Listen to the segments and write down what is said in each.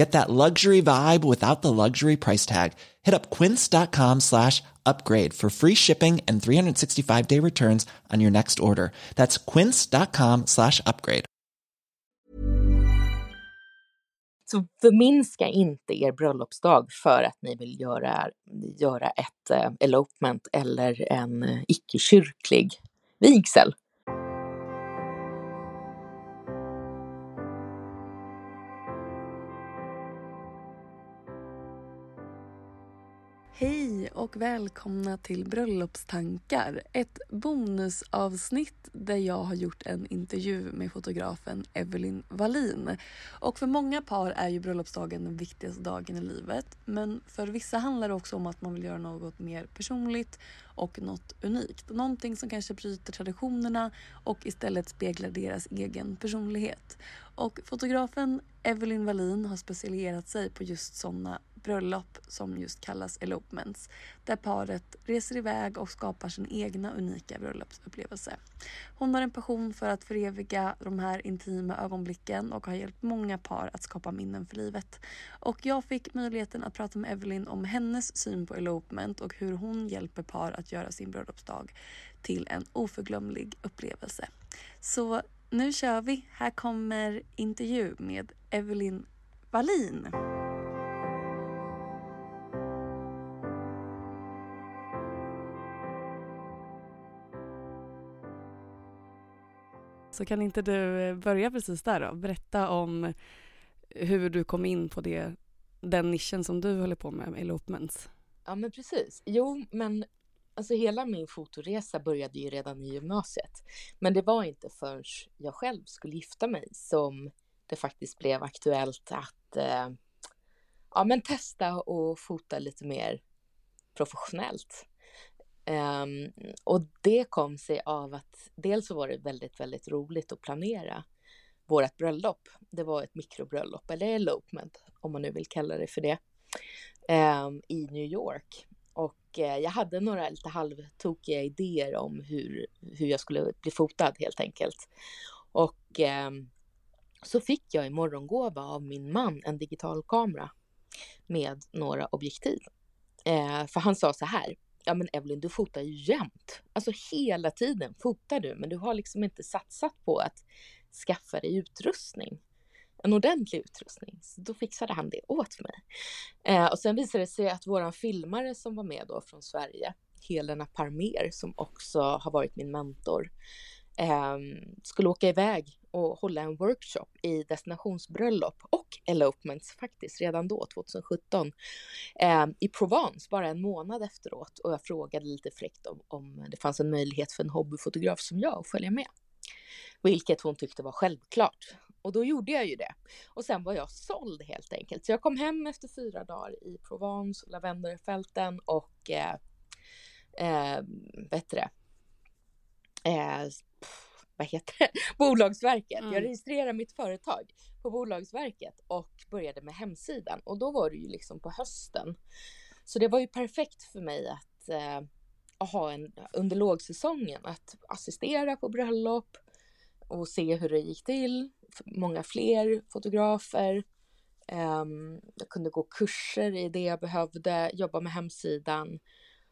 Get that luxury vibe without the luxury price tag. Hit up quince.com slash upgrade for free shipping and 365 day returns on your next order. That's quince.com slash upgrade. Så förminska inte er bröllopsdag för att ni vill göra, göra ett eh, elopement eller en eh, icke-kyrklig vigsel. Och välkomna till Bröllopstankar. Ett bonusavsnitt där jag har gjort en intervju med fotografen Evelyn Wallin. Och för många par är ju bröllopsdagen den viktigaste dagen i livet. Men för vissa handlar det också om att man vill göra något mer personligt och något unikt. Någonting som kanske bryter traditionerna och istället speglar deras egen personlighet. Och fotografen Evelyn Wallin har specialiserat sig på just sådana bröllop som just kallas elopements. Där paret reser iväg och skapar sin egna unika bröllopsupplevelse. Hon har en passion för att föreviga de här intima ögonblicken och har hjälpt många par att skapa minnen för livet. Och jag fick möjligheten att prata med Evelyn om hennes syn på elopement och hur hon hjälper par att göra sin bröllopsdag till en oförglömlig upplevelse. Så nu kör vi. Här kommer intervju med Evelyn Wallin. Så kan inte du eh, börja precis där då? Berätta om hur du kom in på det, den nischen som du håller på med, elopements. Ja, men precis. Jo, men alltså hela min fotoresa började ju redan i gymnasiet. Men det var inte förrän jag själv skulle gifta mig som det faktiskt blev aktuellt att eh, ja, men testa och fota lite mer professionellt. Um, och det kom sig av att dels så var det väldigt, väldigt roligt att planera vårt bröllop. Det var ett mikrobröllop, eller elopement om man nu vill kalla det för det, um, i New York. Och uh, jag hade några lite halvtokiga idéer om hur, hur jag skulle bli fotad helt enkelt. Och um, så fick jag i morgongåva av min man en digital kamera med några objektiv. Uh, för han sa så här, ja men Evelyn, du fotar ju jämt. Alltså hela tiden fotar du, men du har liksom inte satsat på att skaffa dig utrustning. En ordentlig utrustning. Så då fixade han det åt mig. Eh, och sen visade det sig att våran filmare som var med då från Sverige, Helena Parmer, som också har varit min mentor, eh, skulle åka iväg och hålla en workshop i destinationsbröllop och elopements faktiskt redan då, 2017, eh, i Provence, bara en månad efteråt. Och jag frågade lite fräckt om, om det fanns en möjlighet för en hobbyfotograf som jag att följa med. Vilket hon tyckte var självklart. Och då gjorde jag ju det. Och sen var jag såld helt enkelt. Så jag kom hem efter fyra dagar i Provence, lavendelfälten och eh, eh, bättre. det, eh, pff, vad heter det, Bolagsverket. Mm. Jag registrerade mitt företag på Bolagsverket och började med hemsidan och då var det ju liksom på hösten. Så det var ju perfekt för mig att, eh, ha en, under lågsäsongen att assistera på bröllop och se hur det gick till. Många fler fotografer. Um, jag kunde gå kurser i det jag behövde, jobba med hemsidan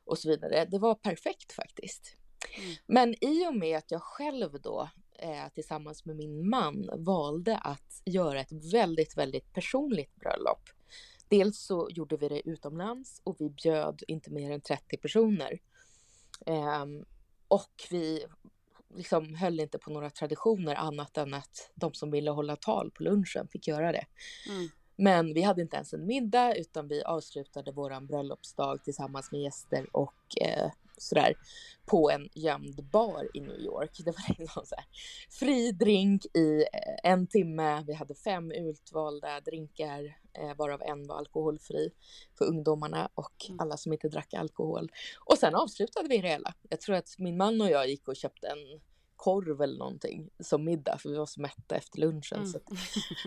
och så vidare. Det var perfekt faktiskt. Mm. Men i och med att jag själv då eh, tillsammans med min man valde att göra ett väldigt, väldigt personligt bröllop. Dels så gjorde vi det utomlands och vi bjöd inte mer än 30 personer. Eh, och vi liksom höll inte på några traditioner annat än att de som ville hålla tal på lunchen fick göra det. Mm. Men vi hade inte ens en middag utan vi avslutade våran bröllopsdag tillsammans med gäster och eh, sådär på en gömd bar i New York. Det var liksom så här, fri drink i eh, en timme. Vi hade fem utvalda drinkar, eh, varav en var alkoholfri för ungdomarna och mm. alla som inte drack alkohol. Och sen avslutade vi det hela. Jag tror att min man och jag gick och köpte en korv eller någonting som middag för vi var så mätta efter lunchen. Mm. Så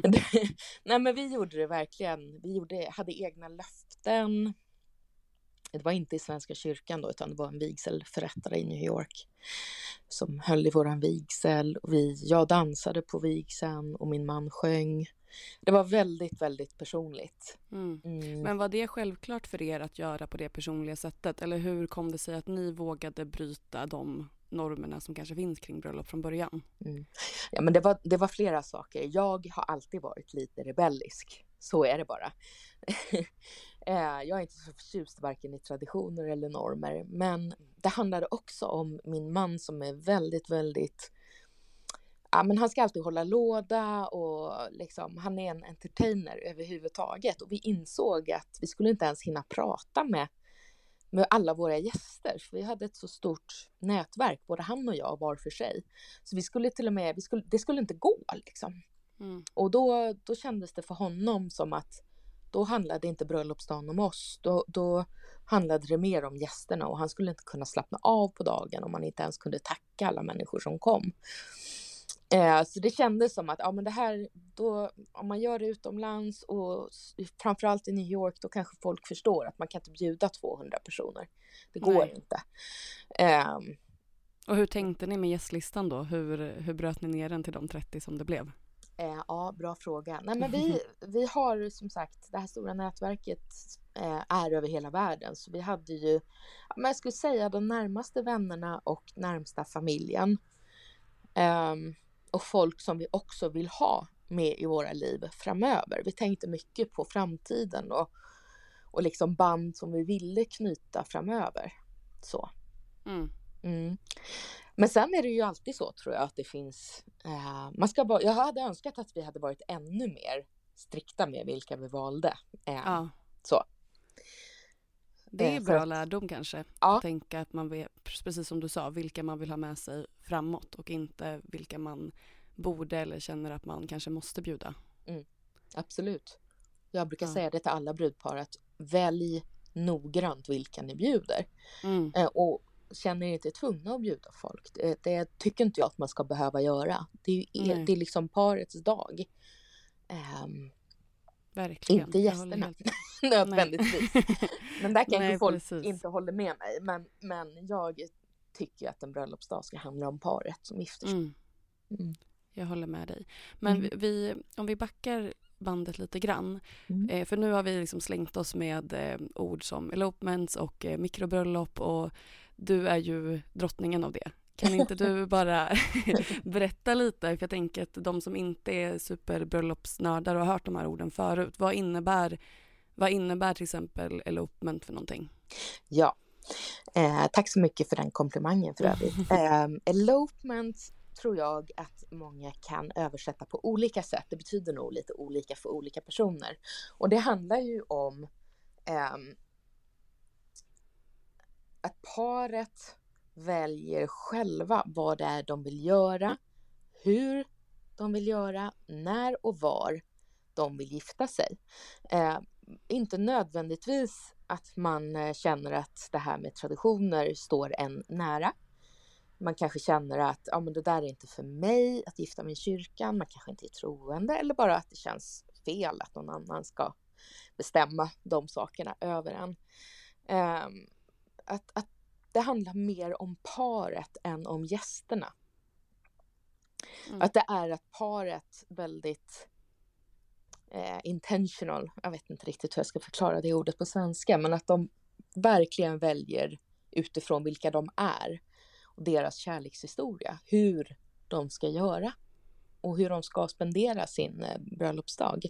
nej men vi gjorde det verkligen. Vi gjorde, hade egna löften. Det var inte i Svenska kyrkan då utan det var en vigselförrättare i New York som höll i våran vigsel. Och vi, jag dansade på vigseln och min man sjöng. Det var väldigt, väldigt personligt. Mm. Mm. Men var det självklart för er att göra på det personliga sättet? Eller hur kom det sig att ni vågade bryta de normerna som kanske finns kring bröllop från början? Mm. Ja, men det var, det var flera saker. Jag har alltid varit lite rebellisk. Så är det bara. Eh, jag är inte så förtjust varken i traditioner eller normer, men det handlade också om min man som är väldigt, väldigt Ja, men han ska alltid hålla låda och liksom, han är en entertainer överhuvudtaget. Och vi insåg att vi skulle inte ens hinna prata med med alla våra gäster. För vi hade ett så stort nätverk, både han och jag var för sig. Så vi skulle till och med, vi skulle, det skulle inte gå liksom. Mm. Och då, då kändes det för honom som att då handlade inte bröllopsdagen om oss. Då, då handlade det mer om gästerna och han skulle inte kunna slappna av på dagen om man inte ens kunde tacka alla människor som kom. Eh, så det kändes som att ja, men det här, då, om man gör det utomlands och framförallt i New York, då kanske folk förstår att man kan inte bjuda 200 personer. Det går Nej. inte. Eh, och hur tänkte ni med gästlistan då? Hur, hur bröt ni ner den till de 30 som det blev? Eh, ja, bra fråga. Nej, men vi, vi har som sagt, det här stora nätverket eh, är över hela världen, så vi hade ju, men jag skulle säga de närmaste vännerna och närmsta familjen. Um, och folk som vi också vill ha med i våra liv framöver. Vi tänkte mycket på framtiden och, och liksom band som vi ville knyta framöver. Så. Mm. Mm. Men sen är det ju alltid så tror jag att det finns, eh, man ska bara, jag hade önskat att vi hade varit ännu mer strikta med vilka vi valde. Eh, ja. Så. Det är eh, bra lärdom kanske. Ja. Att tänka att man vet, precis som du sa, vilka man vill ha med sig framåt och inte vilka man borde eller känner att man kanske måste bjuda. Mm. Absolut. Jag brukar ja. säga det till alla brudpar att välj noggrant vilka ni bjuder. Mm. Eh, och känner er inte tvungna att bjuda folk. Det, det, tycker inte jag att man ska behöva göra. Det är, är det är liksom parets dag. Um, Verkligen. Inte gästerna nödvändigtvis. men där kanske folk precis. inte håller med mig. Men, men jag tycker att en bröllopsdag ska handla om paret som gifter sig. Mm. Mm. Jag håller med dig. Men mm. vi, om vi backar bandet lite grann. Mm. Eh, för nu har vi liksom slängt oss med eh, ord som elopements och eh, mikrobröllop och du är ju drottningen av det. Kan inte du bara berätta lite? För jag tänker att de som inte är superbröllopsnördar och har hört de här orden förut, vad innebär, vad innebär till exempel elopement för någonting? Ja, eh, tack så mycket för den komplimangen för övrigt. Eh, elopement tror jag att många kan översätta på olika sätt. Det betyder nog lite olika för olika personer. Och det handlar ju om eh, att paret väljer själva vad det är de vill göra, hur de vill göra, när och var de vill gifta sig. Eh, inte nödvändigtvis att man eh, känner att det här med traditioner står en nära. Man kanske känner att ja, men det där är inte för mig att gifta mig i kyrkan. Man kanske inte är troende eller bara att det känns fel att någon annan ska bestämma de sakerna över en. Eh, att, att det handlar mer om paret än om gästerna. Mm. Att det är att paret väldigt eh, intentional, jag vet inte riktigt hur jag ska förklara det ordet på svenska, men att de verkligen väljer utifrån vilka de är och deras kärlekshistoria, hur de ska göra och hur de ska spendera sin eh, bröllopsdag.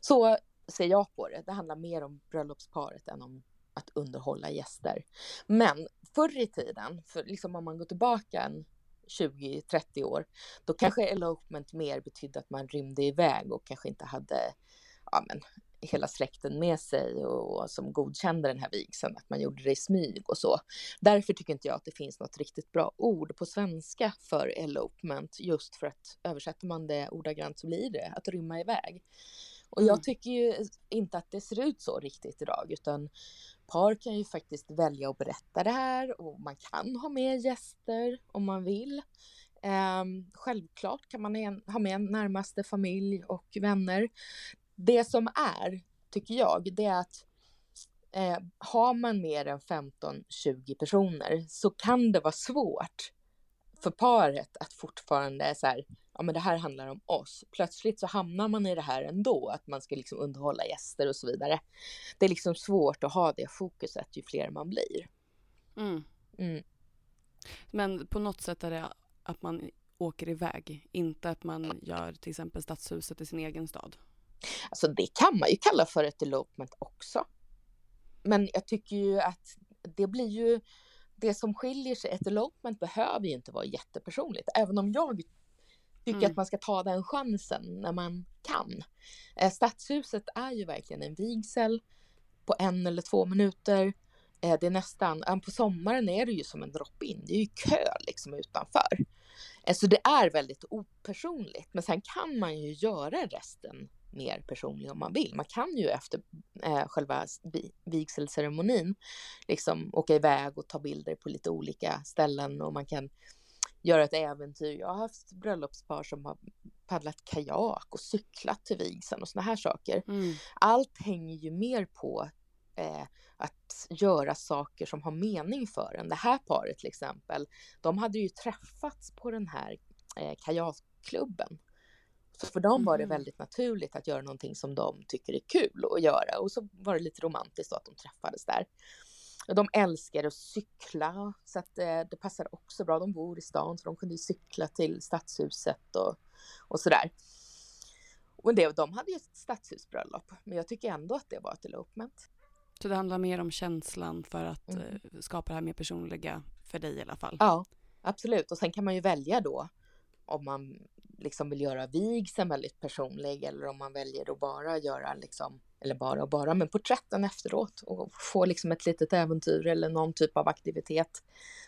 Så ser jag på det. Det handlar mer om bröllopsparet än om att underhålla gäster. Men förr i tiden, för liksom om man går tillbaka en 20-30 år, då kanske elopement mer betydde att man rymde iväg och kanske inte hade ja, men, hela släkten med sig och, och som godkände den här vigseln, att man gjorde det i smyg och så. Därför tycker inte jag att det finns något riktigt bra ord på svenska för elopement, just för att översätter man det ordagrant så blir det att rymma iväg. Och jag Mm. tycker ju inte att det ser ut så riktigt idag, utan par kan ju faktiskt välja att berätta det här och man kan ha med gäster om man vill. Ehm, självklart kan man en- ha med närmaste familj och vänner. Det som är, tycker jag, det är att eh, har man mer än 15-20 personer så kan det vara svårt för paret att fortfarande så här, ja men det här handlar om oss. Plötsligt så hamnar man i det här ändå, att man ska liksom underhålla gäster och så vidare. Det är liksom svårt att ha det fokuset ju fler man blir. Mm. Mm. Men på något sätt är det att man åker iväg, inte att man gör till exempel stadshuset i sin egen stad. Alltså det kan man ju kalla för ett elopement också. Men jag tycker ju att det blir ju det som skiljer sig. Ett elopement behöver ju inte vara jättepersonligt, även om jag tycker Mm. att man ska ta den chansen när man kan. Eh, Stadshuset är ju verkligen en vigsel på en eller två minuter. Eh, det är nästan, på sommaren är det ju som en drop-in, det är ju kö liksom utanför. Eh, så det är väldigt opersonligt, men sen kan man ju göra resten mer personlig om man vill. Man kan ju efter eh, själva vi- vigselceremonin liksom åka iväg och ta bilder på lite olika ställen och man kan göra ett äventyr. Jag har haft bröllopspar som har paddlat kajak och cyklat till vigseln och såna här saker. Mm. Allt hänger ju mer på eh, att göra saker som har mening för en. Det här paret till exempel, de hade ju träffats på den här eh, kajakklubben. Så för dem var det Mhm. väldigt naturligt att göra någonting som de tycker är kul att göra. Och så var det lite romantiskt att de träffades där. De älskar att cykla, så att eh, det passar också bra. De bor i stan, så de kunde ju cykla till stadshuset och, och sådär. Och det, de hade ju ett stadshusbröllop, men jag tycker ändå att det var ett elopement. Så det handlar mer om känslan för att Mm. eh, skapa det här mer personliga för dig i alla fall. Ja, absolut. Och sen kan man ju välja då om man liksom vill göra vigseln väldigt personlig eller om man väljer att bara göra liksom, eller bara och bara, men porträtten efteråt och få liksom ett litet äventyr eller någon typ av aktivitet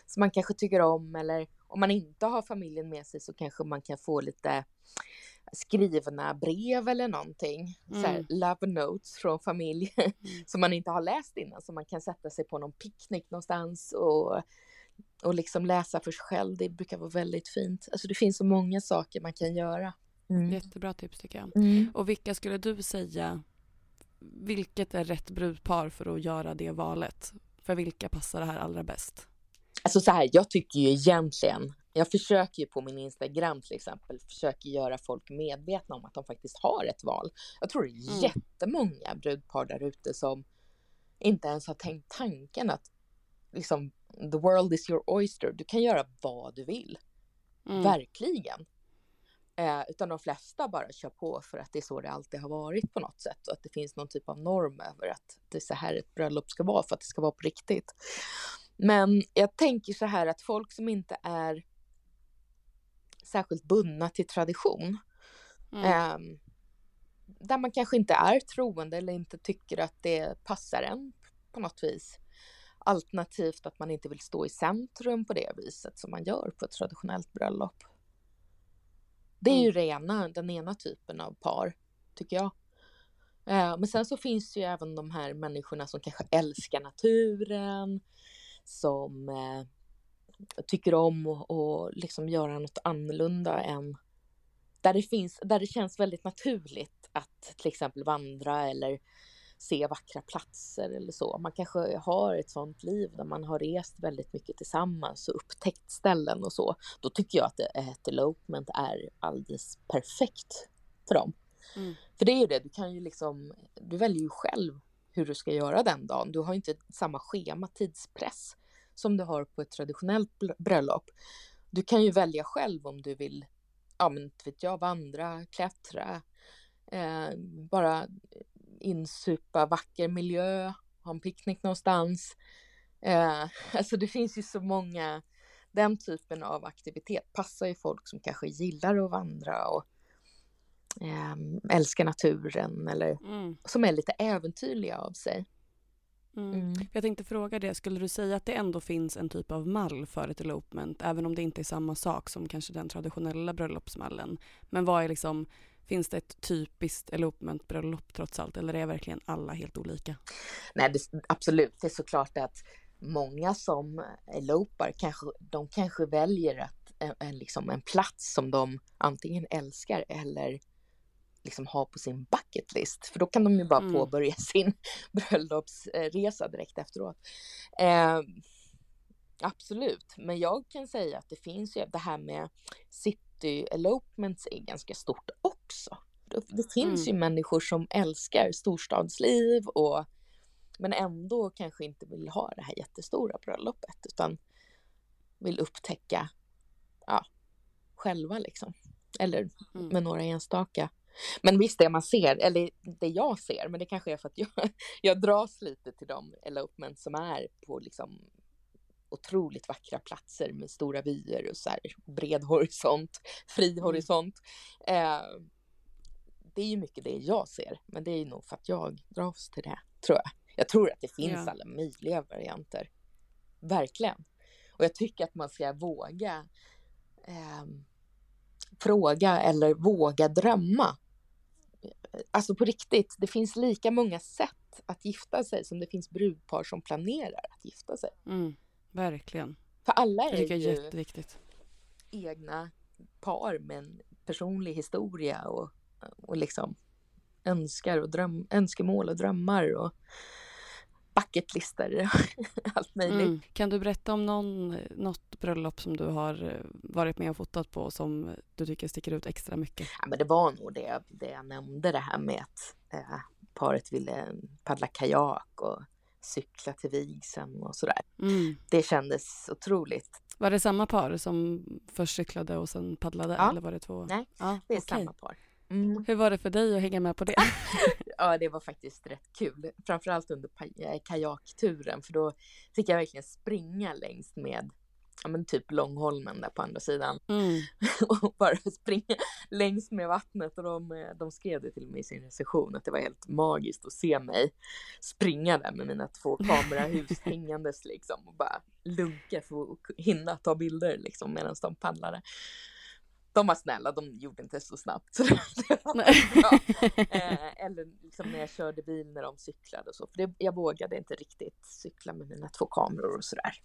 som man kanske tycker om eller om man inte har familjen med sig så kanske man kan få lite skrivna brev eller någonting. Så här, Mm. love notes från familj som man inte har läst innan. Så man kan sätta sig på någon picknick någonstans och, och liksom läsa för sig själv. Det brukar vara väldigt fint. Alltså det finns så många saker man kan göra. Mm. Jättebra tips tycker jag. Mm. Och vilka skulle du säga, vilket är rätt brudpar för att göra det valet? För vilka passar det här allra bäst? Alltså så här, jag tycker ju egentligen, jag försöker ju på min Instagram till exempel, försöker göra folk medvetna om att de faktiskt har ett val. Jag tror det är Mm. jättemånga brudpar där ute som inte ens har tänkt tanken att liksom, the world is your oyster, du kan göra vad du vill. Mm. Verkligen. Eh, utan de flesta bara kör på för att det är så det alltid har varit på något sätt och att det finns någon typ av norm över att det är så här ett bröllop ska vara för att det ska vara på riktigt. Men jag tänker så här att folk som inte är särskilt bundna till tradition, Mm. ehm, där man kanske inte är troende eller inte tycker att det passar en på något vis. Alternativt att man inte vill stå i centrum på det viset som man gör på ett traditionellt bröllop. Det är ju det ena, den ena typen av par, tycker jag. Eh, Men sen så finns det ju även de här människorna som kanske älskar naturen, som eh, tycker om att att liksom göra något annorlunda än där det finns, där det känns väldigt naturligt att till exempel vandra eller se vackra platser eller så. Man kanske har ett sånt liv där man har rest väldigt mycket tillsammans och upptäckt ställen och så. Då tycker jag att ett elopement är alldeles perfekt för dem. Mm. För det är ju det, du kan ju liksom, du väljer ju själv hur du ska göra den dagen. Du har inte samma schema, tidspress som du har på ett traditionellt bröllop. Du kan ju välja själv om du vill, ja men vet jag, vandra, klättra, eh, bara insupa vacker miljö, ha en picknick någonstans. Eh, alltså det finns ju så många, den typen av aktivitet passar ju folk som kanske gillar att vandra och eh, älskar naturen eller mm. som är lite äventyrliga av sig. Mm. Mm. Jag tänkte fråga det, skulle du säga att det ändå finns en typ av mall för ett elopement, även om det inte är samma sak som kanske den traditionella bröllopsmallen? Men vad är liksom, finns det ett typiskt elopement-bröllop trots allt, eller är verkligen alla helt olika? Nej, det, absolut. Det är såklart att många som elopar, kanske, de kanske väljer att, en, en, liksom en plats som de antingen älskar eller liksom ha på sin bucket list. För då kan de ju bara mm. påbörja sin bröllopsresa direkt efteråt. Eh, absolut, men jag kan säga att det finns ju det här med city elopements är ganska stort också. Det finns mm. ju människor som älskar storstadsliv och men ändå kanske inte vill ha det här jättestora bröllopet utan vill upptäcka ja, själva liksom. Eller mm. med några enstaka men visst, det man ser, eller det jag ser, men det kanske är för att jag, jag dras lite till de elopement som är på liksom otroligt vackra platser med stora vyer och så här bred horisont, fri mm. horisont. Eh, det är ju mycket det jag ser, men det är nog för att jag dras till det, tror jag. Jag tror att det finns ja. alla möjliga varianter. Verkligen. Och jag tycker att man ska våga eh, fråga eller våga drömma alltså på riktigt, det finns lika många sätt att gifta sig som det finns brudpar som planerar att gifta sig. Mm, verkligen. För alla är ju jätteviktigt. egna par med en personlig historia och, och liksom önskar och dröm, önskemål och drömmar och bucketlister, allt möjligt. Mm. Kan du berätta om någon, något bröllop som du har eh, varit med och fotat på som du tycker sticker ut extra mycket? Ja, men det var nog det, det jag nämnde, det här med att eh, paret ville paddla kajak och cykla till vigseln och sådär. Mm. Det kändes otroligt. Var det samma par som först cyklade och sen paddlade? Ja. Eller var det två? Nej, ja, det är okay. samma par. Mm. Hur var det för dig att hänga med på det? ja, det var faktiskt rätt kul. Framförallt under eh, kajakturen, för då fick jag verkligen springa längs med ja, men typ Långholmen där på andra sidan. Mm. och bara springa längs med vattnet och de, eh, de skrev det till mig i sin recension att det var helt magiskt att se mig springa där med mina två kamerahus hängandes liksom och bara lunka för att hinna ta bilder liksom medan de paddlade de var snälla, de gjorde inte så snabbt. Så det var eh, eller liksom när jag körde bil när de cyklade och så. För det, jag vågade inte riktigt cykla med mina två kameror och sådär.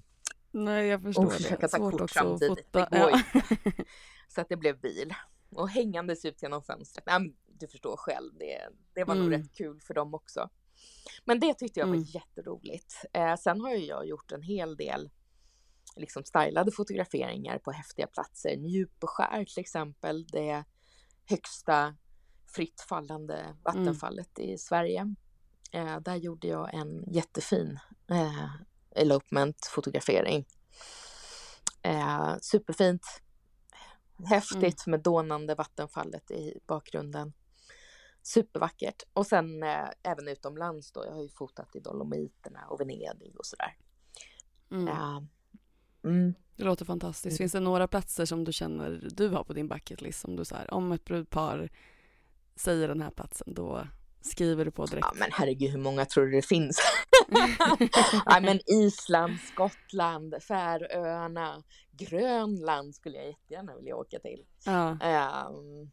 Nej, jag förstår och det. försöka ta kort samtidigt. Det går inte. Så att det blev bil. Och hängandes ut genom fönstret. Nej, du förstår själv, det, det var mm. nog rätt kul för dem också. Men det tyckte jag var mm. jätteroligt. Eh, sen har ju jag gjort en hel del liksom stylade fotograferingar på häftiga platser. Njupeskär till exempel, det högsta fritt fallande vattenfallet mm. i Sverige. Eh, där gjorde jag en jättefin eh, elopement-fotografering. Eh, superfint, häftigt mm. med dånande vattenfallet i bakgrunden. Supervackert. Och sen eh, även utomlands då. Jag har ju fotat i Dolomiterna och Venedig och sådär. Mm. Eh, Mm. Det låter fantastiskt. Mm. Finns det några platser som du känner du har på din bucketlist som du så här, om ett brudpar säger den här platsen då skriver du på direkt? Ja men herregud hur många tror du det finns? ja, men Island, Skottland, Färöarna, Grönland skulle jag jättegärna vilja åka till. Ja. Um,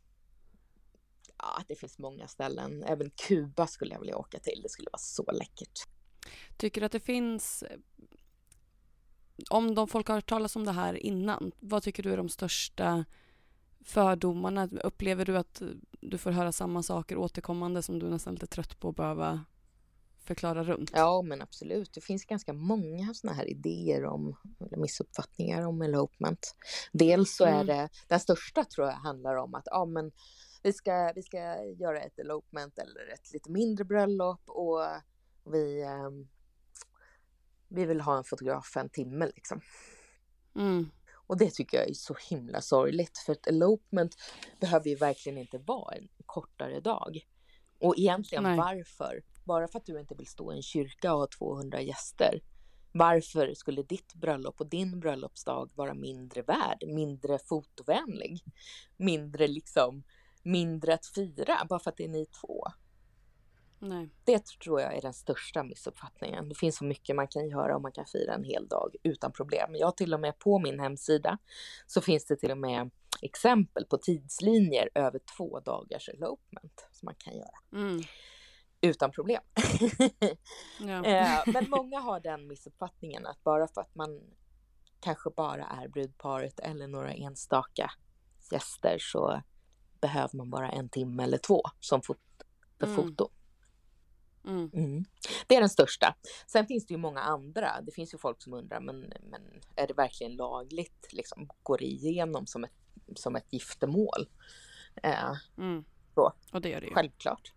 ja, det finns många ställen. Även Kuba skulle jag vilja åka till. Det skulle vara så läckert. Tycker du att det finns om de folk har hört talas om det här innan, vad tycker du är de största fördomarna? Upplever du att du får höra samma saker återkommande som du är nästan lite trött på att behöva förklara runt. Ja, men absolut. Det finns ganska många sådana här idéer om, eller missuppfattningar om elopement. Dels så är Mm. det, den största tror jag handlar om att ja, men vi, ska, vi ska göra ett elopement eller ett lite mindre bröllop och vi, ehm, vi vill ha en fotograf för en timme liksom. Mm. Och det tycker jag är så himla sorgligt för ett elopement behöver ju verkligen inte vara en kortare dag. Och egentligen Nej. varför? Bara för att du inte vill stå i en kyrka och ha 200 gäster. Varför skulle ditt bröllop och din bröllopsdag vara mindre värd, mindre fotovänlig, mindre liksom, mindre att fira bara för att det är ni två? Nej. Det tror jag är den största missuppfattningen. Det finns så mycket man kan göra och man kan fira en hel dag utan problem. Jag har till och med på min hemsida så finns det till och med exempel på tidslinjer över två dagars elopement som man kan göra Mm. Utan problem. Ja. Eh, Men många har den missuppfattningen att bara för att man kanske bara är brudparet eller några enstaka gäster så behöver man bara en timme eller två som fot- för Mm. foto. Mm. Mm. Det är den största. Sen finns det ju många andra. Det finns ju folk som undrar, men, men är det verkligen lagligt? Liksom, går det igenom som ett, som ett giftermål? Eh, Mm. Och det gör det ju. självklart.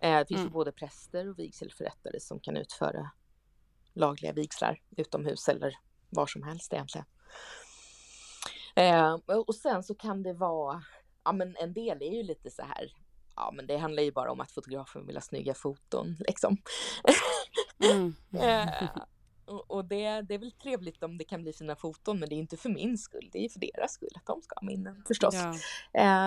Eh, det finns ju Mm. både präster och vigselförrättare som kan utföra lagliga vigslar utomhus eller var som helst egentligen. Eh, och sen så kan det vara, ja men en del är ju lite så här, ja men det handlar ju bara om att fotografen vill ha snygga foton liksom. Mm. Eh, och och det, det är väl trevligt om det kan bli fina foton, men det är inte för min skull, det är för deras skull att de ska ha minnen förstås. Ja. Eh,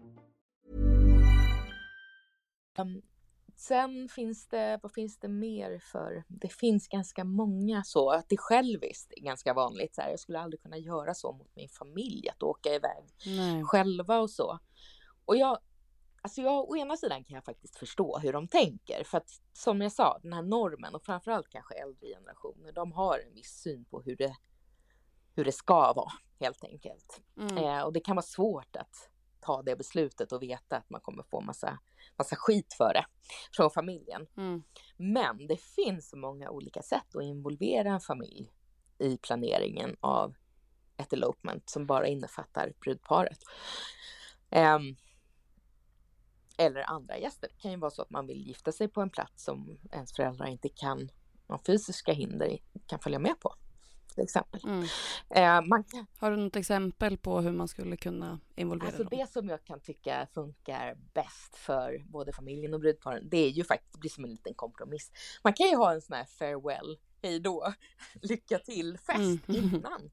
Um, sen finns det, vad finns det mer för, det finns ganska många så, att det själviskt är ganska vanligt. Så här, jag skulle aldrig kunna göra så mot min familj, att åka iväg Nej. själva och så. Och jag, alltså jag, å ena sidan kan jag faktiskt förstå hur de tänker, för att som jag sa, den här normen och framförallt kanske äldre generationer, de har en viss syn på hur det, hur det ska vara helt enkelt. Mm. Eh, och det kan vara svårt att ta det beslutet och veta att man kommer få massa, massa skit för det från familjen. Mm. Men det finns så många olika sätt att involvera en familj i planeringen av ett elopement som bara innefattar brudparet. Ehm, eller andra gäster. Det kan ju vara så att man vill gifta sig på en plats som ens föräldrar inte kan, av fysiska hinder, kan följa med på. Till exempel. Mm. Ehm, man Har du något exempel på hur man skulle kunna involvera Alltså dem? det som jag kan tycka funkar bäst för både familjen och brudparen, det är ju faktiskt, det blir som en liten kompromiss. Man kan ju ha en sån här farewell, hej då, lycka till fest Mm. innan.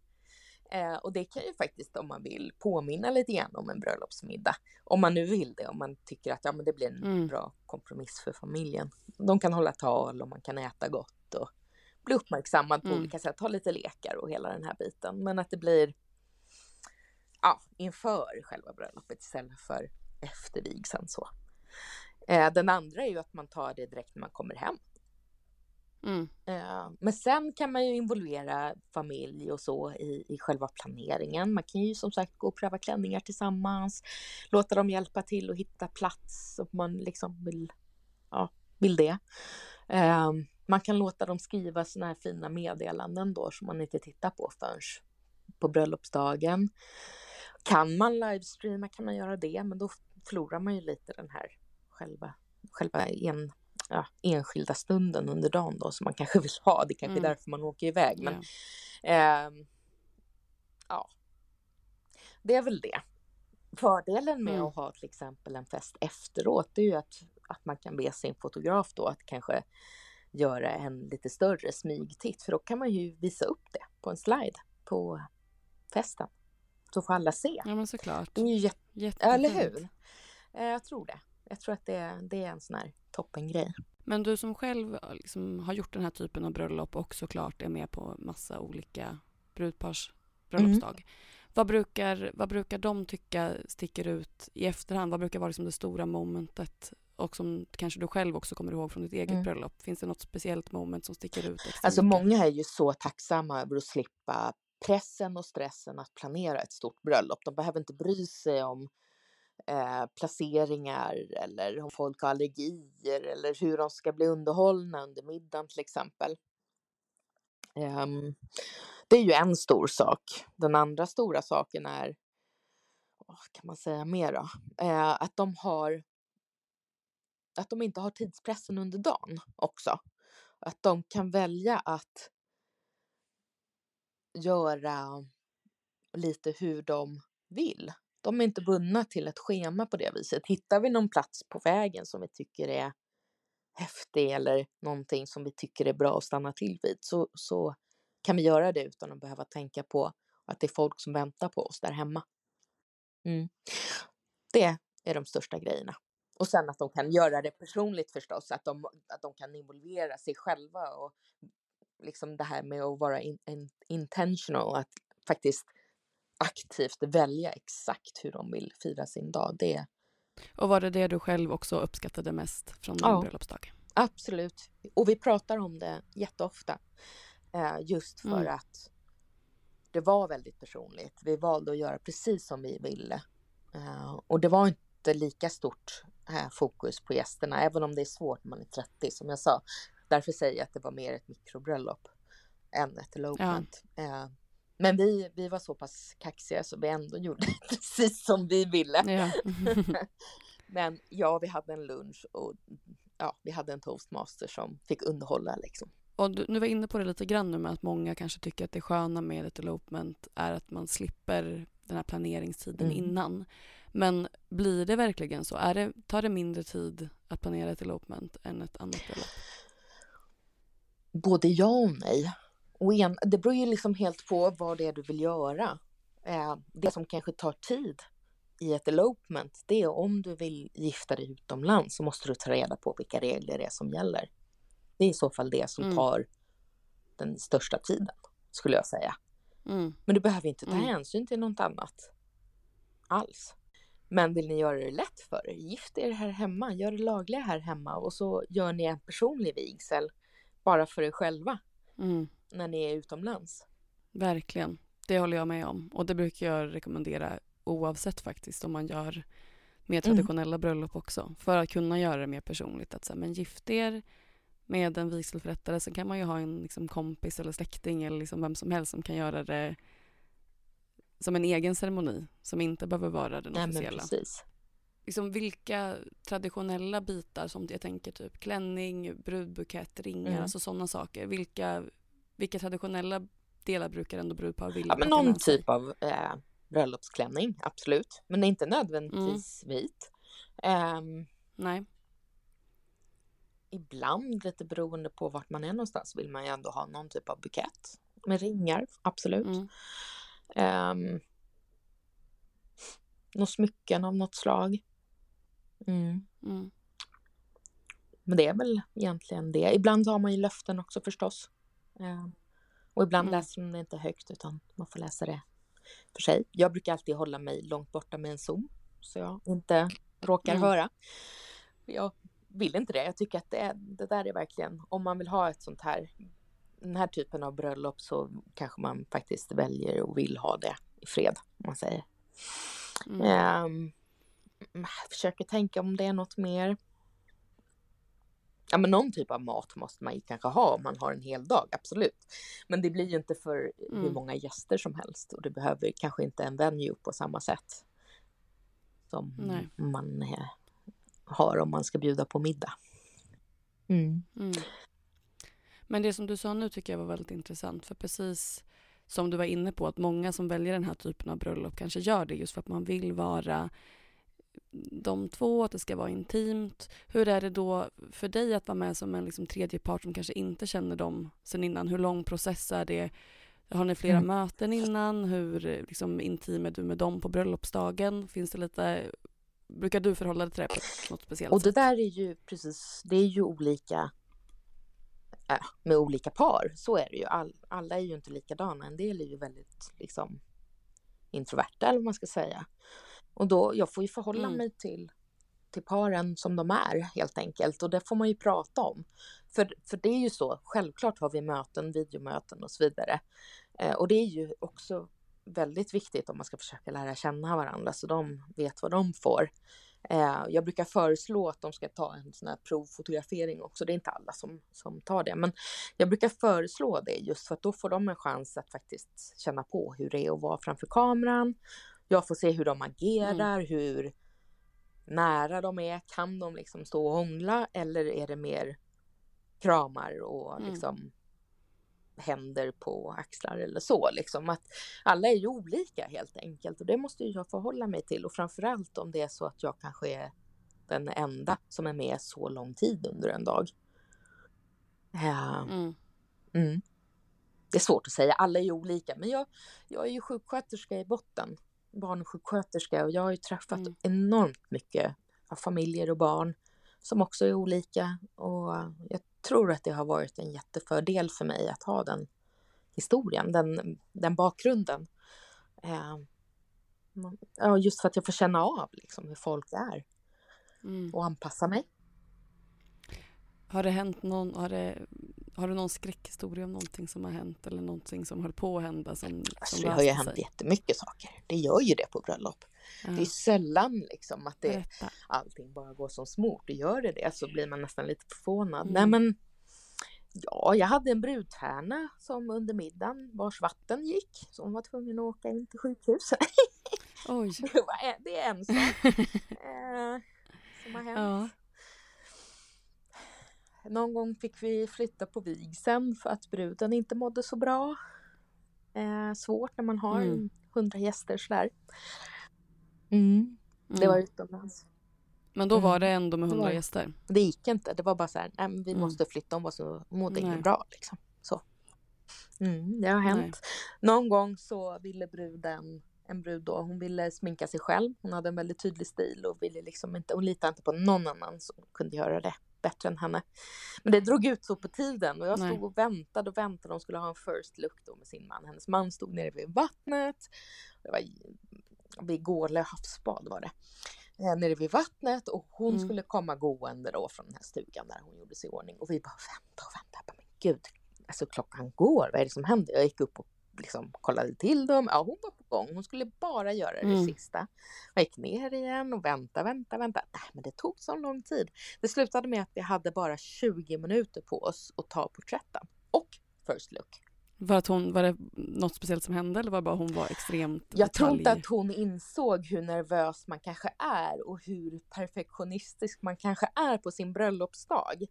Eh, och det kan ju faktiskt om man vill påminna lite grann om en bröllopsmiddag. Om man nu vill det, om man tycker att ja, men det blir en Mm. bra kompromiss för familjen. De kan hålla tal och man kan äta gott och bli uppmärksammad på Mm. olika sätt, ha lite lekar och hela den här biten. Men att det blir ja, inför själva bröllopet istället för efter vigseln så. Eh, den andra är ju att man tar det direkt när man kommer hem. Mm. Eh, men sen kan man ju involvera familj och så i, i själva planeringen. Man kan ju som sagt gå och pröva klänningar tillsammans, låta dem hjälpa till och hitta plats om man liksom vill, ja, vill det. Eh, man kan låta dem skriva såna här fina meddelanden då som man inte tittar på förrän på bröllopsdagen. Kan man livestreama kan man göra det, men då förlorar man ju lite den här själva själva en, ja, enskilda stunden under dagen då som man kanske vill ha. Det är kanske är Mm. därför man åker iväg. Men Ja. ehm, ja, det är väl det. Fördelen med Mm. att ha till exempel en fest efteråt det är ju att, att man kan be sin fotograf då att kanske göra en lite större smygtitt för då kan man ju visa upp det på en slide på festen. Så får alla se. ja, men såklart. Det är ju Jättefint. eller hur? Eh, Jag tror det. Jag tror att det, det är en sån här toppengrej. Men du som själv eh, liksom har gjort den här typen av bröllop och såklart är med på massa olika brudpars bröllopsdag. Mm. Vad, brukar, vad brukar de tycka sticker ut i efterhand? Vad brukar vara liksom det stora momentet? Och som kanske du själv också kommer ihåg från ditt eget Mm. bröllop. Finns det något speciellt moment som sticker ut extra Alltså mycket? många är ju så tacksamma över att slippa pressen och stressen att planera ett stort bröllop. De behöver inte bry sig om eh, placeringar eller om folk har allergier eller hur de ska bli underhållna under middagen till exempel. Ehm, det är ju en stor sak. Den andra stora saken är, vad kan man säga mer då? Eh, att de har att de inte har tidspressen under dagen också. Att de kan välja att göra lite hur de vill. De är inte bundna till ett schema på det viset. Hittar vi någon plats på vägen som vi tycker är häftig eller någonting som vi tycker är bra att stanna till vid så, så kan vi göra det utan att behöva tänka på att det är folk som väntar på oss där hemma. Mm. Det är de största grejerna. Och sen att de kan göra det personligt förstås, att de, att de kan involvera sig själva och liksom det här med att vara in, in, intentional, att faktiskt aktivt välja exakt hur de vill fira sin dag. Det Och var det det du själv också uppskattade mest från din Ja. bröllopsdag? absolut. Och vi pratar om det jätteofta. Eh, just för Mm. att det var väldigt personligt. Vi valde att göra precis som vi ville. Eh, och det var inte lika stort fokus på gästerna, även om det är svårt när man är 30 som jag sa. Därför säger jag att det var mer ett mikrobröllop än ett elopement. Eh, men vi, vi var så pass kaxiga så vi ändå gjorde precis som vi ville. Ja. Men ja, vi hade en lunch och ja, vi hade en toastmaster som fick underhålla liksom. Och du, nu var inne på det lite grann nu med att många kanske tycker att det sköna med ett elopement är att man slipper den här planeringstiden Mm. innan. Men blir det verkligen så? Är det, tar det mindre tid att planera ett elopement än ett annat bröllop? Både ja och nej. Och en, det beror ju liksom helt på vad det är du vill göra. Eh, det som kanske tar tid i ett elopement, det är om du vill gifta dig utomlands så måste du ta reda på vilka regler det är som gäller. Det är i så fall det som Mm. tar den största tiden, skulle jag säga. Mm. Men du behöver inte ta Mm. hänsyn till något annat alls. Men vill ni göra det lätt för er, gift er här hemma, gör det lagliga här hemma och så gör ni en personlig vigsel bara för er själva Mm. när ni är utomlands. Verkligen. Det håller jag med om. Och det brukar jag rekommendera oavsett faktiskt om man gör mer Mm. traditionella bröllop också. För att kunna göra det mer personligt. Att, så här, men gift er med en vigselförrättare. Sen kan man ju ha en liksom, kompis eller släkting eller liksom vem som helst som kan göra det som en egen ceremoni som inte behöver vara den Nej, men officiella. precis. Liksom, vilka traditionella bitar som jag tänker typ klänning, brudbukett, ringar, Mm. alltså sådana saker. Vilka, vilka traditionella delar brukar ändå brudpar vilja Ja, men någon typ av eh, bröllopsklänning, absolut. Men inte nödvändigtvis vit. Ehm, Nej. ibland, lite beroende på vart man är någonstans, vill man ju ändå ha någon typ av bukett med ringar, absolut. Mm. Um, några smycken av något slag. Mm. Mm. Men det är väl egentligen det. Ibland har man ju löften också förstås. Ehm, och ibland Mm. läser man det inte högt utan man får läsa det för sig. Jag brukar alltid hålla mig långt borta med en zoom så jag inte råkar Mm. höra. Jag vill inte det. Jag tycker att det, det där är verkligen, om man vill ha ett sånt här, den här typen av bröllop så kanske man faktiskt väljer och vill ha det i fred, om man säger. Mm. Jag försöker tänka om det är något mer. Ja, men någon typ av mat måste man ju kanske ha om man har en hel dag, absolut. Men det blir ju inte för hur Mm. många gäster som helst och det behöver kanske inte en venue på samma sätt som Nej. man eh, har om man ska bjuda på middag. Mm. Mm. Men det som du sa nu tycker jag var väldigt intressant för precis som du var inne på att många som väljer den här typen av bröllop kanske gör det just för att man vill vara de två, att det ska vara intimt. Hur är det då för dig att vara med som en liksom tredje part som kanske inte känner dem sen innan? Hur lång process är det? Har ni flera mm. möten innan? Hur liksom, intim är du med dem på bröllopsdagen? Finns det lite Brukar du förhålla dig till det på något speciellt Och det där är ju precis, det är ju olika äh, med olika par. Så är det ju. All, alla är ju inte likadana. En del är ju väldigt liksom introverta eller vad man ska säga. Och då, jag får ju förhålla mm. mig till, till paren som de är helt enkelt och det får man ju prata om. För, för det är ju så, självklart har vi möten, videomöten och så vidare. Eh, och det är ju också väldigt viktigt om man ska försöka lära känna varandra så de vet vad de får. Eh, jag brukar föreslå att de ska ta en sån här provfotografering också. Det är inte alla som, som tar det, men jag brukar föreslå det just för att då får de en chans att faktiskt känna på hur det är att vara framför kameran. Jag får se hur de agerar, mm. hur nära de är. Kan de liksom stå och hångla eller är det mer kramar och mm. Händer på axlar eller så. Liksom. Att alla är ju olika helt enkelt och det måste jag förhålla mig till och framförallt om det är så att jag kanske är den enda som är med så lång tid under en dag. Uh, mm. Mm. Det är svårt att säga, alla är ju olika men jag, jag är ju sjuksköterska i botten, barnsjuksköterska och jag har ju träffat mm. enormt mycket av familjer och barn som också är olika och jag tror att det har varit en jättefördel för mig att ha den historien, den, den bakgrunden. Eh, just för att jag får känna av liksom, hur folk är mm. och anpassa mig. Har det hänt någon, har, det, har du någon skräckhistoria om någonting som har hänt eller någonting som höll på att hända? Som, alltså, som det har ju hänt sig? jättemycket saker. Det gör ju det på bröllop. Ja. Det är sällan liksom att det, allting bara går som smort. Det gör det det så blir man nästan lite förvånad. Mm. Nej men Ja, jag hade en brudtärna som under middagen vars vatten gick, så hon var tvungen att åka in till sjukhuset. Oj. Det är en sak eh, som har hänt. Ja. Någon gång fick vi flytta på vigseln för att bruden inte mådde så bra. Eh, svårt när man har mm. hundra gäster sådär. Mm. Det var mm. utomlands. Men då var mm. det ändå med hundra gäster? Det gick inte. Det var bara så här, nej, vi mm. måste flytta. Var så, mådde inte bra liksom. Så. Mm, det har hänt. Nej. Någon gång så ville bruden, en brud då, hon ville sminka sig själv. Hon hade en väldigt tydlig stil och ville liksom inte, hon litade inte på någon annan som kunde göra det bättre än henne. Men det drog ut så på tiden och jag stod Nej. och väntade och väntade. De skulle ha en first look då med sin man. Hennes man stod nere vid vattnet. Det var vid Gårle havsbad var det eh, nere vid vattnet och hon mm. skulle komma gående då från den här stugan där hon gjorde sig i ordning och vi bara vänta och vänta. Men gud, alltså klockan går, vad är det som händer? Jag gick upp och liksom kollade till dem. Ja, hon var på gång. Hon skulle bara göra det mm. sista. Jag gick ner igen och vänta, vänta, vänta. Nej, men det tog så lång tid. Det slutade med att vi hade bara 20 minuter på oss att ta porträtten och first look. Var, att hon, var det något speciellt som hände eller var det bara hon var extremt Jag detalj... tror inte att hon insåg hur nervös man kanske är och hur perfektionistisk man kanske är på sin bröllopsdag.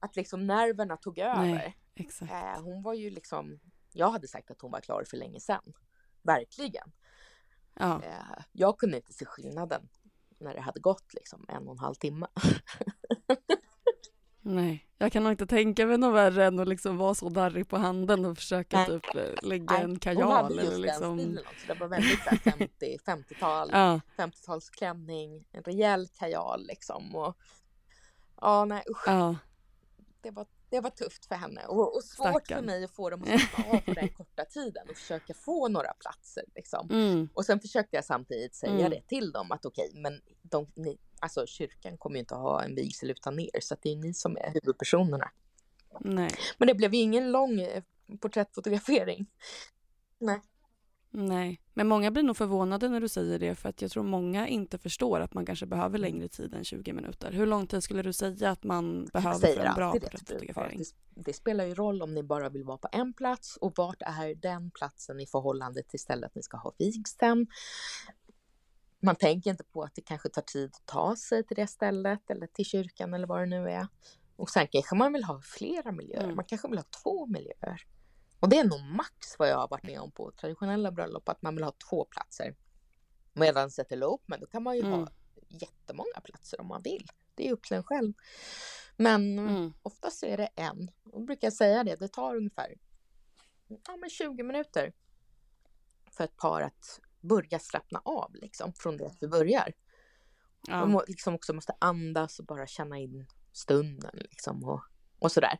Att liksom nerverna tog över. Nej, exakt. Eh, hon var ju liksom, jag hade sagt att hon var klar för länge sedan. Verkligen. Ja. Eh, jag kunde inte se skillnaden när det hade gått liksom en och en halv timme. Nej, jag kan nog inte tänka mig något värre än att liksom vara så darrig på handen och försöka Nej. typ eh, lägga Nej. en kajal. Hon hade just eller liksom... den stilen också. Det var väldigt 50, 50-tal, ja. 50-talsklänning, en rejäl kajal liksom. Och, ja, nej usch. Ja. Det var det var tufft för henne och, och svårt Stackarn. för mig att få dem att slappna av på den korta tiden och försöka få några platser. Liksom. Mm. Och sen försökte jag samtidigt säga mm. det till dem att okej, okay, men de, ni, alltså, kyrkan kommer ju inte ha en vigsel utan er så det är ni som är huvudpersonerna. Nej. Men det blev ju ingen lång eh, porträttfotografering. Nej. Nej, men många blir nog förvånade när du säger det för att jag tror många inte förstår att man kanske behöver längre tid än 20 minuter. Hur lång tid skulle du säga att man behöver för en bra porträttfotografering? Det, det, spelar ju roll om ni bara vill vara på en plats och vart är den platsen i förhållande till stället ni ska ha vigseln. Man tänker inte på att det kanske tar tid att ta sig till det stället eller till kyrkan eller vad det nu är. Och sen kanske man vill ha flera miljöer. Mm. Man kanske vill ha två miljöer. Och det är nog max vad jag har varit med om på traditionella bröllop, att man vill ha två platser. Medan ett elopement, då kan man ju Mm. ha jättemånga platser om man vill. Det är upp till en själv. Men Mm. oftast är det en. Och jag brukar säga det, det tar ungefär ja, men 20 minuter för ett par att börja slappna av liksom, från det att vi börjar. Ja. De liksom också måste andas och bara känna in stunden liksom och, och sådär.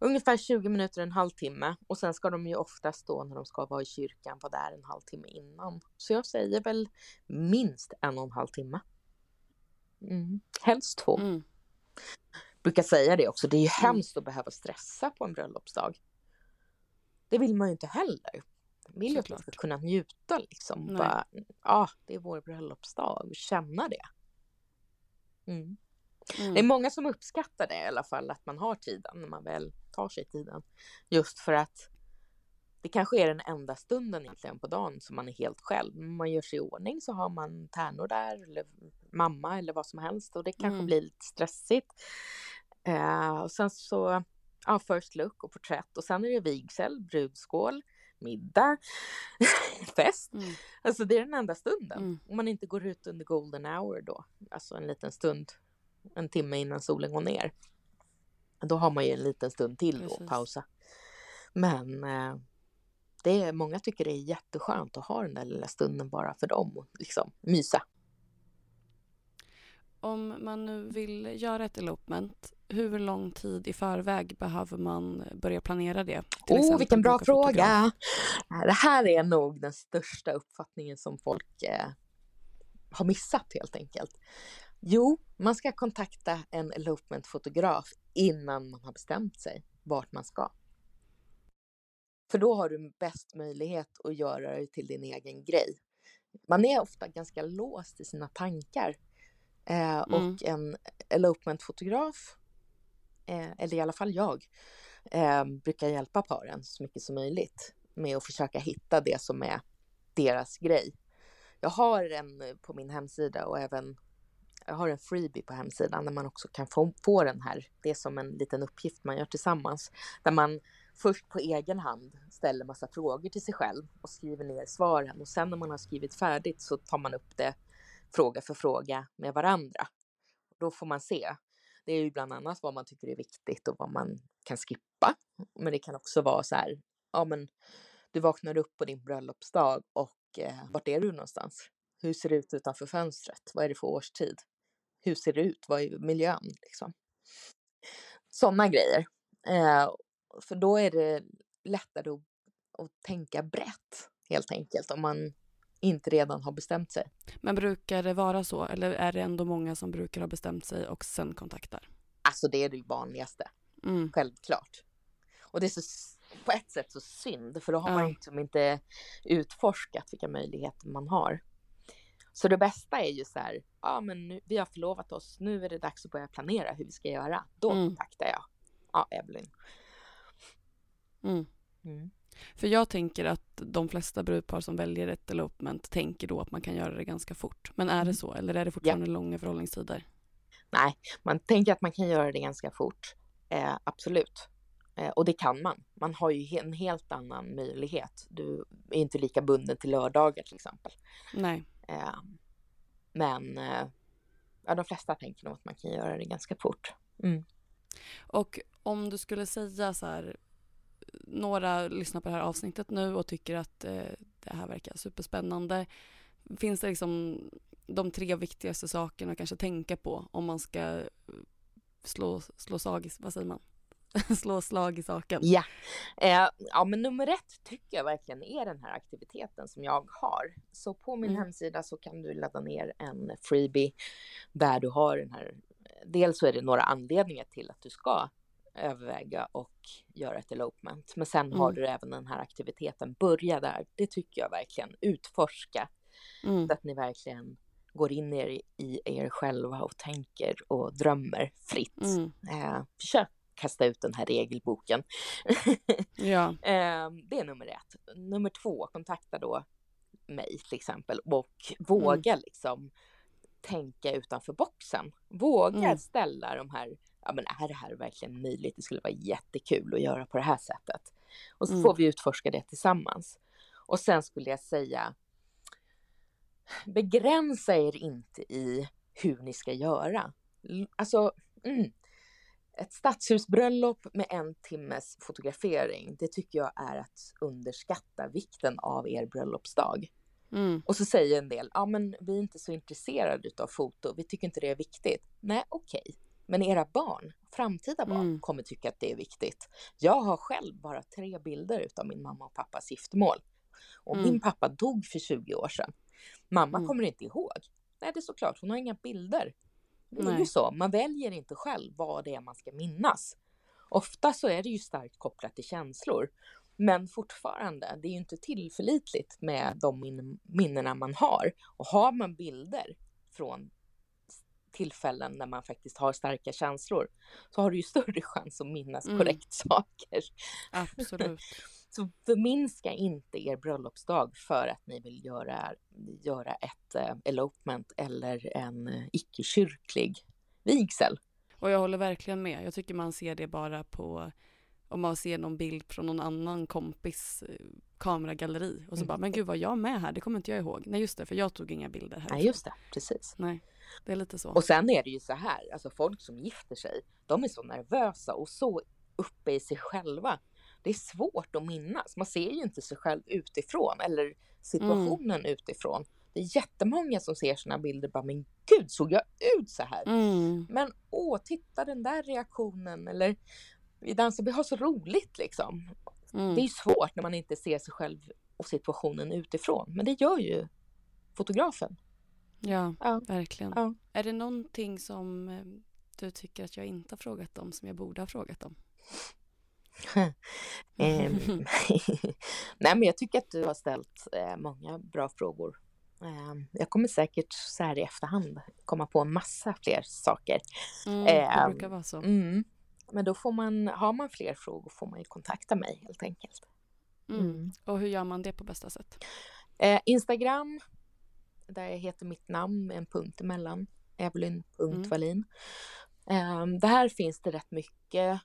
Ungefär 20 minuter, en halvtimme och sen ska de ju oftast då när de ska vara i kyrkan vara där en halvtimme innan. Så jag säger väl minst en och en halv timme. Mm. Helst två. Mm. Brukar säga det också, det är ju hemskt att behöva stressa på en bröllopsdag. Det vill man ju inte heller. Man vill ju att man ska kunna njuta liksom. Ja, det är vår bröllopsdag och känna det. Mm. Mm. Det är många som uppskattar det i alla fall, att man har tiden när man väl tar sig tiden. Just för att det kanske är den enda stunden egentligen på dagen som man är helt själv. När man gör sig i ordning så har man tärnor där, eller mamma eller vad som helst och det kanske Mm. blir lite stressigt. Eh, och sen så, ja, first look och porträtt och sen är det vigsel, brudskål, middag, fest. Mm. Alltså det är den enda stunden. Mm. Om man inte går ut under golden hour då, alltså en liten stund, en timme innan solen går ner. Då har man ju en liten stund till Precis. pausa. Men eh, det är, många tycker det är jätteskönt att ha den där lilla stunden bara för dem och liksom mysa. Om man nu vill göra ett elopement, hur lång tid i förväg behöver man börja planera det? Till Oh, vilken bra fråga! Det här är nog den största uppfattningen som folk eh, har missat helt enkelt. Jo, man ska kontakta en elopement-fotograf innan man har bestämt sig vart man ska. För då har du bäst möjlighet att göra det till din egen grej. Man är ofta ganska låst i sina tankar. Eh, Mm. Och en elopement-fotograf, eh, eller i alla fall jag, eh, brukar hjälpa paren så mycket som möjligt med att försöka hitta det som är deras grej. Jag har en på min hemsida och även jag har en freebie på hemsidan där man också kan få, få den här. Det är som en liten uppgift man gör tillsammans där man först på egen hand ställer massa frågor till sig själv och skriver ner svaren och sen när man har skrivit färdigt så tar man upp det fråga för fråga med varandra. Då får man se. Det är ju bland annat vad man tycker är viktigt och vad man kan skippa. Men det kan också vara så här, ja men du vaknar upp på din bröllopsdag och eh, vart är du någonstans? Hur ser det ut utanför fönstret? Vad är det för årstid? Hur ser det ut? Vad är miljön? Liksom. Sådana grejer. Eh, för då är det lättare att, att tänka brett helt enkelt om man inte redan har bestämt sig. Men brukar det vara så eller är det ändå många som brukar ha bestämt sig och sen kontaktar? Alltså det är det vanligaste, Mm. självklart. Och det är så, på ett sätt så synd, för då har man Ja. liksom inte utforskat vilka möjligheter man har. Så det bästa är ju så här, ja men nu, vi har förlovat oss, nu är det dags att börja planera hur vi ska göra. Då Mm. kontaktar jag. Ja, Evelyn. Mm. Mm. För jag tänker att de flesta brudpar som väljer ett elopement tänker då att man kan göra det ganska fort. Men är Mm. det så eller är det fortfarande långa förhållningstider? Nej, man tänker att man kan göra det ganska fort. Eh, absolut. Eh, och det kan man. Man har ju en helt annan möjlighet. Du är inte lika bunden till lördagar till exempel. Nej. Eh, men eh, ja, de flesta tänker nog att man kan göra det ganska fort. Mm. Och om du skulle säga så här, några lyssnar på det här avsnittet nu och tycker att eh, det här verkar superspännande. Finns det liksom de tre viktigaste sakerna att kanske tänka på om man ska slå, slå sagis, vad säger man? slå slag i saken? Ja. Eh, ja, men nummer ett tycker jag verkligen är den här aktiviteten som jag har. Så på min Mm. hemsida så kan du ladda ner en freebie där du har den här. Dels så är det några anledningar till att du ska överväga och göra ett elopement. Men sen har Mm. du även den här aktiviteten. Börja där. Det tycker jag verkligen. Utforska Mm. så att ni verkligen går in er i, i er själva och tänker och drömmer fritt. Mm. Eh, försök kasta ut den här regelboken. Ja. Eh, det är nummer ett. Nummer två, kontakta då mig till exempel och våga mm. liksom tänka utanför boxen. Våga mm. ställa de här, ja men är det här verkligen möjligt? Det skulle vara jättekul att göra på det här sättet. Och så mm. får vi utforska det tillsammans. Och sen skulle jag säga, begränsa er inte i hur ni ska göra. Alltså, mm, ett stadshusbröllop med en timmes fotografering, det tycker jag är att underskatta vikten av er bröllopsdag. Mm. Och så säger en del, ja men vi är inte så intresserade av foto, vi tycker inte det är viktigt. Nej, okej. Okay. Men era barn, framtida barn, mm. kommer tycka att det är viktigt. Jag har själv bara tre bilder av min mamma och pappas giftermål. Och mm. min pappa dog för 20 år sedan. Mamma mm. kommer inte ihåg. Nej, det är såklart, hon har inga bilder. Det är Nej. ju så, man väljer inte själv vad det är man ska minnas. Ofta så är det ju starkt kopplat till känslor. Men fortfarande, det är ju inte tillförlitligt med de minnena man har. Och har man bilder från tillfällen när man faktiskt har starka känslor så har du ju större chans att minnas mm. korrekt saker. Absolut. Så förminska inte er bröllopsdag för att ni vill göra, göra ett eh, elopement eller en eh, icke-kyrklig vigsel. Och jag håller verkligen med. Jag tycker man ser det bara på om man ser någon bild från någon annan kompis eh, kameragalleri och så mm. bara, men gud var jag med här? Det kommer inte jag ihåg. Nej just det, för jag tog inga bilder här. Nej just det, precis. Nej, det är lite så. Och sen är det ju så här, alltså folk som gifter sig, de är så nervösa och så uppe i sig själva. Det är svårt att minnas. Man ser ju inte sig själv utifrån eller situationen mm. utifrån. Det är jättemånga som ser sina bilder och bara, men gud såg jag ut så här? Mm. Men åh, titta den där reaktionen eller vi dansar, vi har så roligt liksom. Mm. Det är svårt när man inte ser sig själv och situationen utifrån, men det gör ju fotografen. Ja, ja. verkligen. Ja. Är det någonting som eh, du tycker att jag inte har frågat om som jag borde ha frågat om? Ehm, nej, men jag tycker att du har ställt eh, många bra frågor. Ehm, jag kommer säkert så här i efterhand komma på en massa fler saker. Mm, det ehm, brukar vara så. Mm. Men då får man, har man fler frågor får man ju kontakta mig helt enkelt. Mm. Mm. Och hur gör man det på bästa sätt? Eh, Instagram, där jag heter mitt namn med en punkt emellan, Evelyn.Wallin. Mm. Eh, där finns det rätt mycket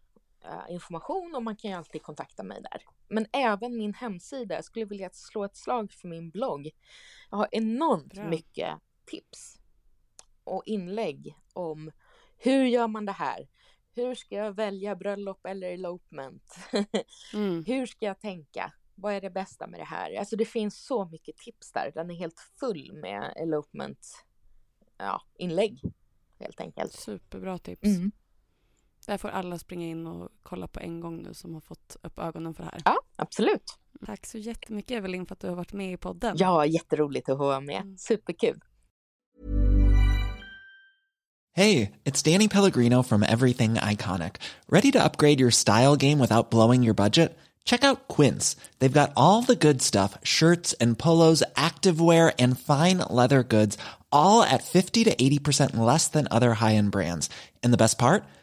information och man kan ju alltid kontakta mig där. Men även min hemsida, jag skulle vilja slå ett slag för min blogg. Jag har enormt Bra. mycket tips och inlägg om hur gör man det här? Hur ska jag välja bröllop eller elopement? mm. Hur ska jag tänka? Vad är det bästa med det här? Alltså det finns så mycket tips där. Den är helt full med elopement ja, inlägg helt enkelt. Superbra tips. Mm. Där får alla springa in och kolla på en gång nu som har fått upp ögonen för det här. Ja, absolut. Tack så jättemycket Evelyn för att du har varit med i podden. Ja, jätteroligt att vara med. Mm. Superkul. Hej, it's Danny Pellegrino from Everything Iconic. Ready to upgrade your style game without blowing your budget? Check out Quince. They've got all the good stuff, shirts and polos, activewear and fine leather goods, all at 50 to 80% less than other high-end brands. And the best part?